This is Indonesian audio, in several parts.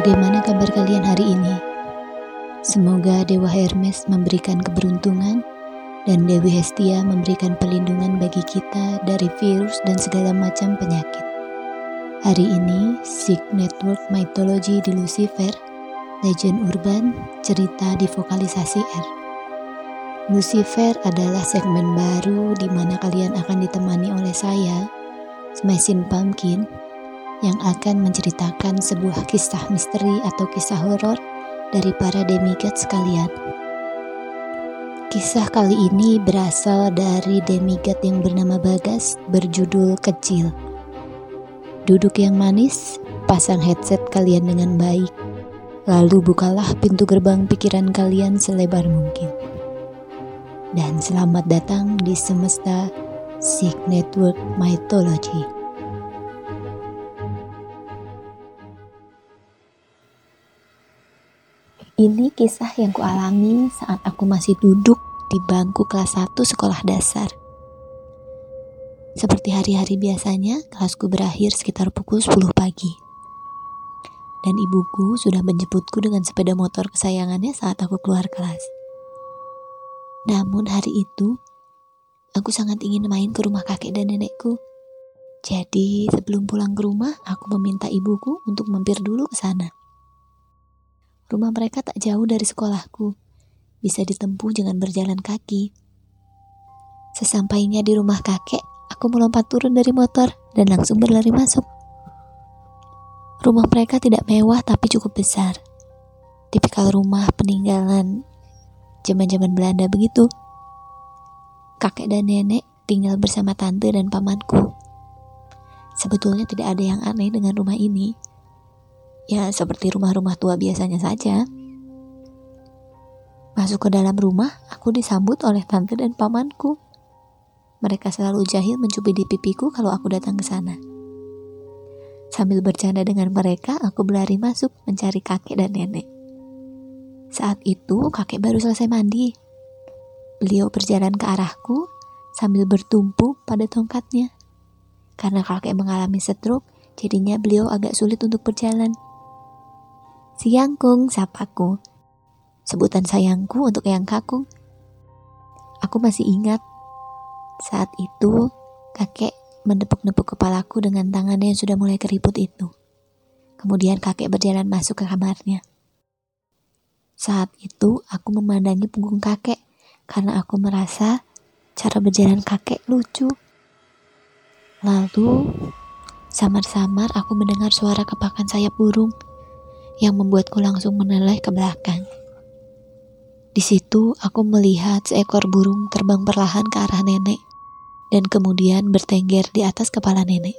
Bagaimana kabar kalian hari ini? Semoga Dewa Hermes memberikan keberuntungan dan Dewi Hestia memberikan perlindungan bagi kita dari virus dan segala macam penyakit. Hari ini, Sig Network Mythology di Lucifer, Legend Urban, cerita di vokalisasi R. Lucifer adalah segmen baru di mana kalian akan ditemani oleh saya, Smashing Pumpkin, yang akan menceritakan sebuah kisah misteri atau kisah horor dari para demigod sekalian. Kisah kali ini berasal dari demigod yang bernama Bagas berjudul Kecil. Duduk yang manis, pasang headset kalian dengan baik, lalu bukalah pintu gerbang pikiran kalian selebar mungkin. Dan selamat datang di semesta Sig Network Mythology. Ini kisah yang kualami saat aku masih duduk di bangku kelas 1 sekolah dasar. Seperti hari-hari biasanya, kelasku berakhir sekitar pukul 10 pagi. Dan ibuku sudah menjemputku dengan sepeda motor kesayangannya saat aku keluar kelas. Namun hari itu, aku sangat ingin main ke rumah kakek dan nenekku. Jadi sebelum pulang ke rumah, aku meminta ibuku untuk mampir dulu ke sana. Rumah mereka tak jauh dari sekolahku. Bisa ditempuh dengan berjalan kaki. Sesampainya di rumah kakek, aku melompat turun dari motor dan langsung berlari masuk. Rumah mereka tidak mewah tapi cukup besar. Tipikal rumah peninggalan zaman-zaman Belanda begitu. Kakek dan nenek tinggal bersama tante dan pamanku. Sebetulnya tidak ada yang aneh dengan rumah ini Ya, seperti rumah-rumah tua biasanya saja. Masuk ke dalam rumah, aku disambut oleh tante dan pamanku. Mereka selalu jahil mencubit di pipiku kalau aku datang ke sana. Sambil bercanda dengan mereka, aku berlari masuk mencari kakek dan nenek. Saat itu, kakek baru selesai mandi. Beliau berjalan ke arahku sambil bertumpu pada tongkatnya. Karena kakek mengalami stroke, jadinya beliau agak sulit untuk berjalan. Siangkung, sapaku. Sebutan sayangku untuk yang kakung. Aku masih ingat saat itu kakek menepuk-nepuk kepalaku dengan tangannya yang sudah mulai keriput itu. Kemudian kakek berjalan masuk ke kamarnya. Saat itu aku memandangi punggung kakek karena aku merasa cara berjalan kakek lucu. Lalu, samar-samar aku mendengar suara kepakan sayap burung yang membuatku langsung meneleh ke belakang. Di situ aku melihat seekor burung terbang perlahan ke arah nenek dan kemudian bertengger di atas kepala nenek.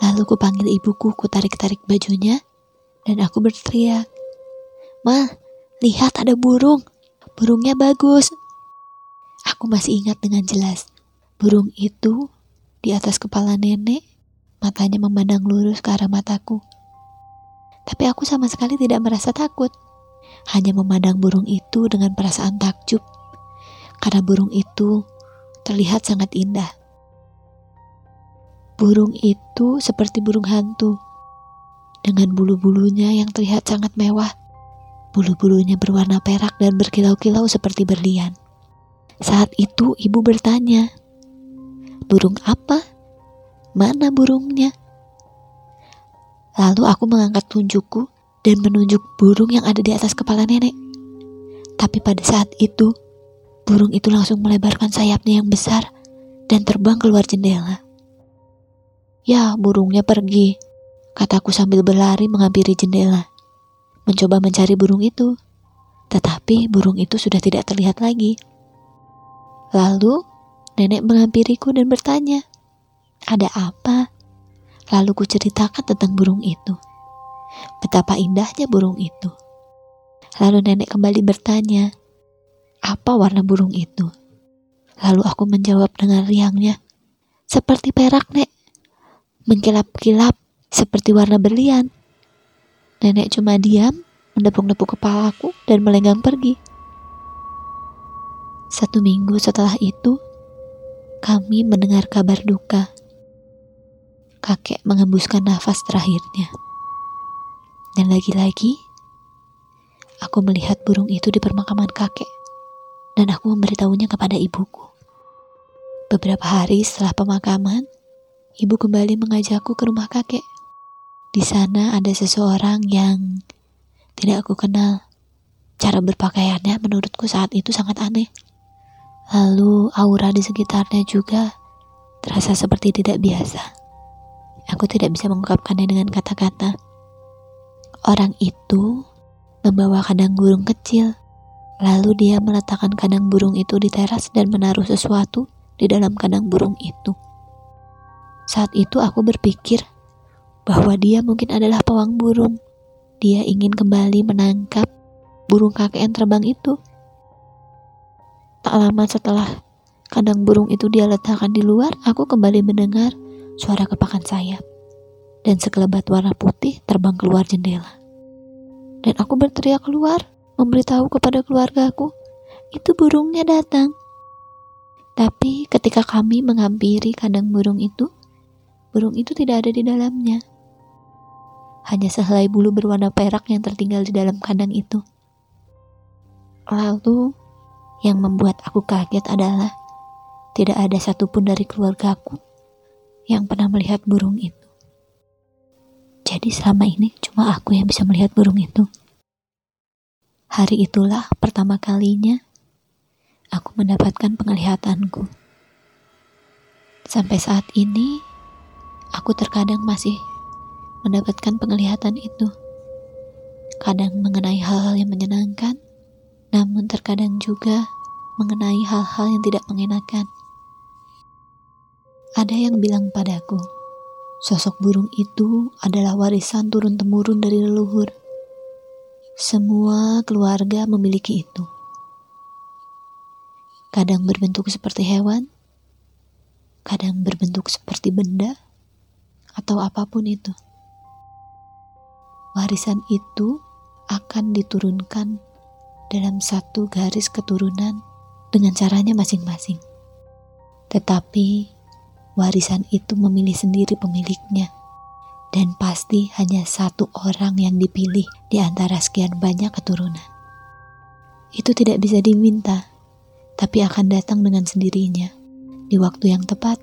Lalu ku panggil ibuku, ku tarik-tarik bajunya dan aku berteriak, "Ma, lihat ada burung. Burungnya bagus." Aku masih ingat dengan jelas. Burung itu di atas kepala nenek, matanya memandang lurus ke arah mataku. Tapi aku sama sekali tidak merasa takut. Hanya memandang burung itu dengan perasaan takjub. Karena burung itu terlihat sangat indah. Burung itu seperti burung hantu. Dengan bulu-bulunya yang terlihat sangat mewah. Bulu-bulunya berwarna perak dan berkilau-kilau seperti berlian. Saat itu ibu bertanya, "Burung apa? Mana burungnya?" Lalu aku mengangkat tunjukku dan menunjuk burung yang ada di atas kepala nenek. Tapi pada saat itu, burung itu langsung melebarkan sayapnya yang besar dan terbang keluar jendela. Ya, burungnya pergi, kataku sambil berlari menghampiri jendela. Mencoba mencari burung itu, tetapi burung itu sudah tidak terlihat lagi. Lalu, nenek menghampiriku dan bertanya, "Ada apa?" Lalu ku ceritakan tentang burung itu. Betapa indahnya burung itu. Lalu nenek kembali bertanya, apa warna burung itu? Lalu aku menjawab dengan riangnya, seperti perak, Nek. Mengkilap-kilap seperti warna berlian. Nenek cuma diam, menepuk-nepuk kepalaku dan melenggang pergi. Satu minggu setelah itu, kami mendengar kabar duka kakek mengembuskan nafas terakhirnya. Dan lagi-lagi, aku melihat burung itu di permakaman kakek, dan aku memberitahunya kepada ibuku. Beberapa hari setelah pemakaman, ibu kembali mengajakku ke rumah kakek. Di sana ada seseorang yang tidak aku kenal. Cara berpakaiannya menurutku saat itu sangat aneh. Lalu aura di sekitarnya juga terasa seperti tidak biasa. Aku tidak bisa mengungkapkannya dengan kata-kata. Orang itu membawa kandang burung kecil. Lalu dia meletakkan kandang burung itu di teras dan menaruh sesuatu di dalam kandang burung itu. Saat itu aku berpikir bahwa dia mungkin adalah pawang burung. Dia ingin kembali menangkap burung kakek yang terbang itu. Tak lama setelah kandang burung itu dia letakkan di luar, aku kembali mendengar suara kepakan sayap dan sekelebat warna putih terbang keluar jendela. Dan aku berteriak keluar, memberitahu kepada keluargaku, itu burungnya datang. Tapi ketika kami menghampiri kandang burung itu, burung itu tidak ada di dalamnya. Hanya sehelai bulu berwarna perak yang tertinggal di dalam kandang itu. Lalu, yang membuat aku kaget adalah tidak ada satupun dari keluargaku yang pernah melihat burung itu. Jadi selama ini cuma aku yang bisa melihat burung itu. Hari itulah pertama kalinya aku mendapatkan penglihatanku. Sampai saat ini, aku terkadang masih mendapatkan penglihatan itu. Kadang mengenai hal-hal yang menyenangkan, namun terkadang juga mengenai hal-hal yang tidak mengenakan. Ada yang bilang padaku, Sosok burung itu adalah warisan turun-temurun dari leluhur. Semua keluarga memiliki itu. Kadang berbentuk seperti hewan, kadang berbentuk seperti benda, atau apa pun itu. Warisan itu akan diturunkan dalam satu garis keturunan dengan caranya masing-masing. Tetapi warisan itu memilih sendiri pemiliknya. Dan pasti hanya satu orang yang dipilih di antara sekian banyak keturunan. Itu tidak bisa diminta, tapi akan datang dengan sendirinya di waktu yang tepat.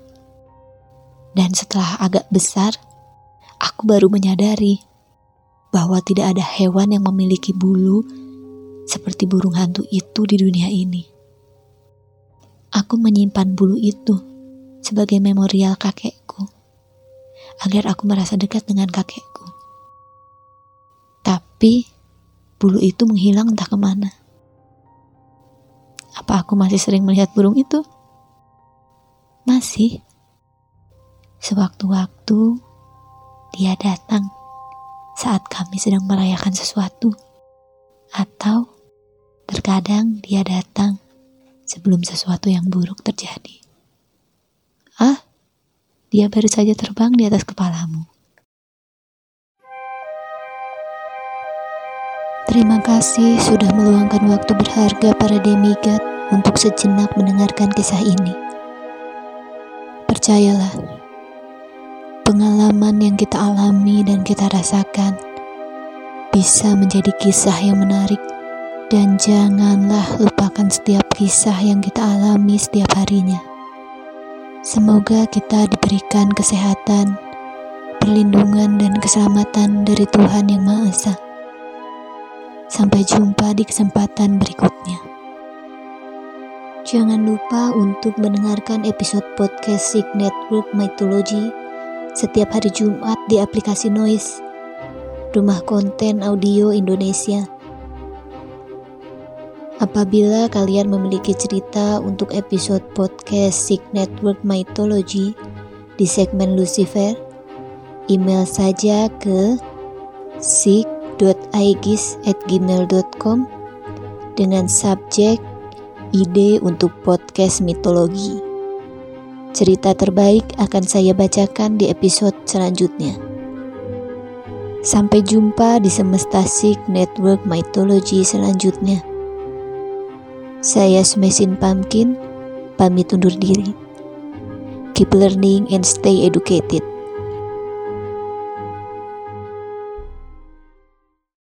Dan setelah agak besar, aku baru menyadari bahwa tidak ada hewan yang memiliki bulu seperti burung hantu itu di dunia ini. Aku menyimpan bulu itu sebagai memorial kakekku, agar aku merasa dekat dengan kakekku. Tapi, bulu itu menghilang entah ke mana. Apa aku masih sering melihat burung itu? Masih. Sewaktu-waktu, dia datang saat kami sedang merayakan sesuatu. Atau, terkadang dia datang sebelum sesuatu yang buruk terjadi. Ah, dia baru saja terbang di atas kepalamu. Terima kasih sudah meluangkan waktu berharga para demigod untuk sejenak mendengarkan kisah ini. Percayalah, pengalaman yang kita alami dan kita rasakan bisa menjadi kisah yang menarik dan janganlah lupakan setiap kisah yang kita alami setiap harinya. Semoga kita diberikan kesehatan, perlindungan, dan keselamatan dari Tuhan Yang Maha Esa. Sampai jumpa di kesempatan berikutnya. Jangan lupa untuk mendengarkan episode podcast Sig Network Mythology setiap hari Jumat di aplikasi Noise, rumah konten audio Indonesia. Apabila kalian memiliki cerita untuk episode podcast Sig Network Mythology di segmen Lucifer, email saja ke sig.aegis@gmail.com dengan subjek ide untuk podcast mitologi. Cerita terbaik akan saya bacakan di episode selanjutnya. Sampai jumpa di semesta Sig Network Mythology selanjutnya. Saya Smesin Pumpkin, pamit undur diri. Keep learning and stay educated.